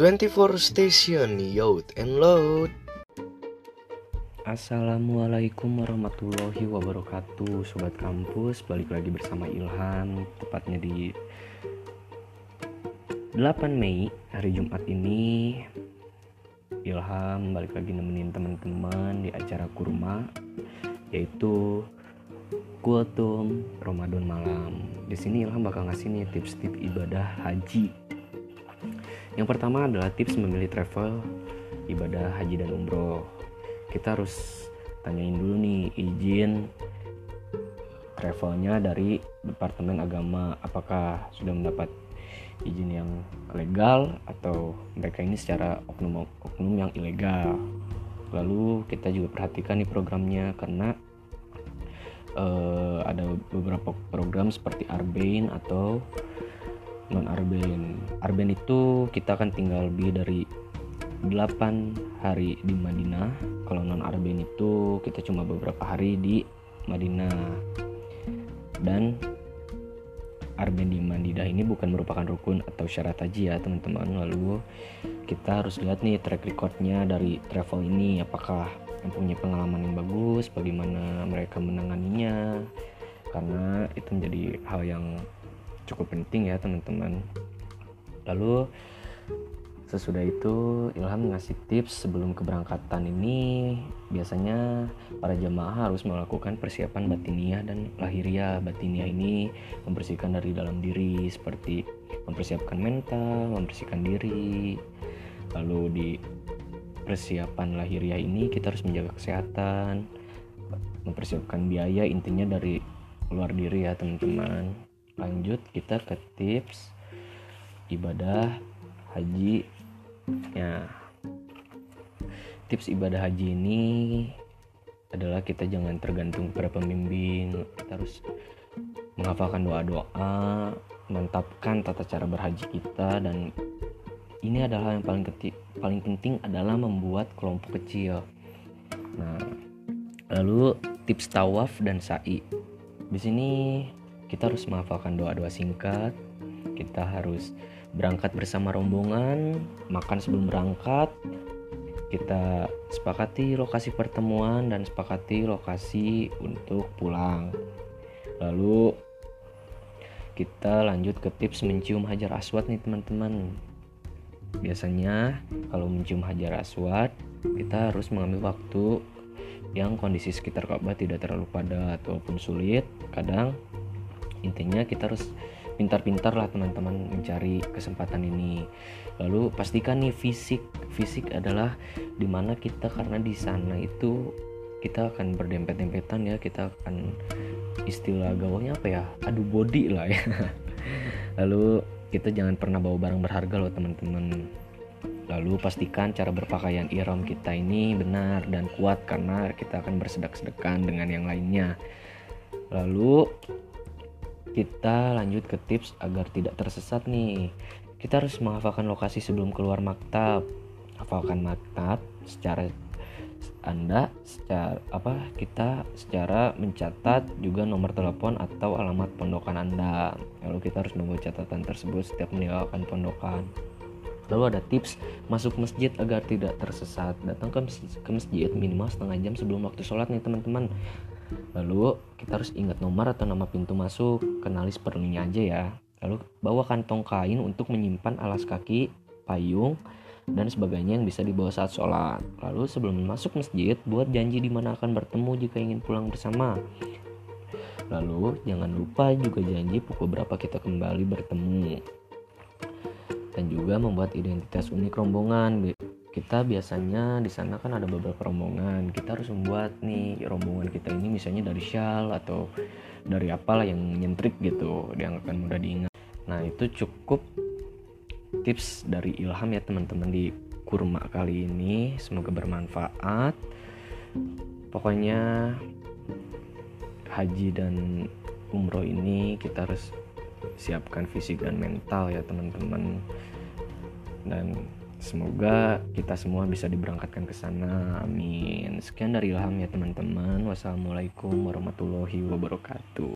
24 Station Youth and Load. Assalamualaikum warahmatullahi wabarakatuh Sobat kampus. Balik lagi bersama Ilham Tepatnya di 8 Mei hari Jumat ini. Ilham balik lagi nemenin teman-teman di acara kurma Yaitu Kultum Ramadan malam. Di sini Ilham bakal ngasih nih tips-tips ibadah haji yang pertama adalah tips memilih travel ibadah haji dan umroh. Kita harus tanyain dulu nih izin travelnya dari Departemen Agama apakah sudah mendapat izin yang legal atau mereka ini secara oknum-oknum yang ilegal. Lalu kita juga perhatikan nih programnya karena uh, ada beberapa program seperti Arbain atau non Arben. Arben itu kita akan tinggal lebih dari 8 hari di Madinah. Kalau non Arben itu kita cuma beberapa hari di Madinah. Dan Arben di Madinah ini bukan merupakan rukun atau syarat haji ya teman-teman. Lalu kita harus lihat nih track recordnya dari travel ini apakah mempunyai pengalaman yang bagus, bagaimana mereka menanganinya. Karena itu menjadi hal yang cukup penting ya teman-teman. Lalu sesudah itu Ilham ngasih tips sebelum keberangkatan ini. Biasanya para jemaah harus melakukan persiapan batiniah dan lahiriah. Batiniah ini membersihkan dari dalam diri seperti mempersiapkan mental membersihkan diri. Lalu di persiapan lahiriah ini kita harus menjaga kesehatan mempersiapkan biaya intinya dari luar diri ya teman-teman lanjut kita ke tips ibadah haji. Ya. Tips ibadah haji ini adalah kita jangan tergantung pada pembimbing kita harus menghafalkan doa-doa mantapkan tata cara berhaji kita dan ini adalah yang paling ketik, paling penting adalah membuat kelompok kecil. Nah lalu tips tawaf dan sa'i. Di sini kita harus menghafalkan doa-doa singkat. Kita harus berangkat bersama rombongan makan sebelum berangkat. Kita sepakati lokasi pertemuan dan sepakati lokasi untuk pulang. Lalu kita lanjut ke tips mencium hajar aswad nih teman-teman. Biasanya kalau mencium hajar aswad kita harus mengambil waktu yang kondisi sekitar Ka'bah tidak terlalu padat ataupun sulit. Kadang intinya kita harus pintar-pintar lah teman-teman mencari kesempatan ini. Lalu pastikan nih fisik fisik adalah di mana kita karena di sana itu kita akan berdempet-dempetan ya kita akan istilah gaulnya apa ya? Adu body lah ya. Lalu kita jangan pernah bawa barang berharga loh teman-teman. Lalu pastikan cara berpakaian ihram kita ini benar dan kuat karena kita akan bersedak-sedekan dengan yang lainnya. Lalu kita lanjut ke tips agar tidak tersesat nih kita harus menghafalkan lokasi sebelum keluar maktab hafalkan maktab secara anda secara apa kita secara mencatat juga nomor telepon atau alamat pondokan Anda. Lalu kita harus membuat catatan tersebut setiap meninggalkan pondokan. Lalu ada tips masuk masjid agar tidak tersesat. Datang ke masjid minimal setengah jam sebelum waktu sholat nih teman-teman. Lalu kita harus ingat nomor atau nama pintu masuk, kenali seperlunya aja ya. Lalu bawa kantong kain untuk menyimpan alas kaki, payung, dan sebagainya yang bisa dibawa saat sholat. Lalu sebelum masuk masjid, buat janji di mana akan bertemu jika ingin pulang bersama. Lalu jangan lupa juga janji pukul berapa kita kembali bertemu. Dan juga membuat identitas unik rombongan kita biasanya di sana kan ada beberapa rombongan. Kita harus membuat nih rombongan kita ini misalnya dari syal atau dari apalah yang nyentrik gitu yang akan mudah diingat. Nah itu cukup tips dari Ilham ya teman-teman di kurma kali ini. Semoga bermanfaat. Pokoknya haji dan umroh ini kita harus siapkan fisik dan mental ya teman-teman. Dan Semoga kita semua bisa diberangkatkan ke sana. Amin. Sekian dari Ilham ya teman-teman. Wassalamualaikum warahmatullahi wabarakatuh.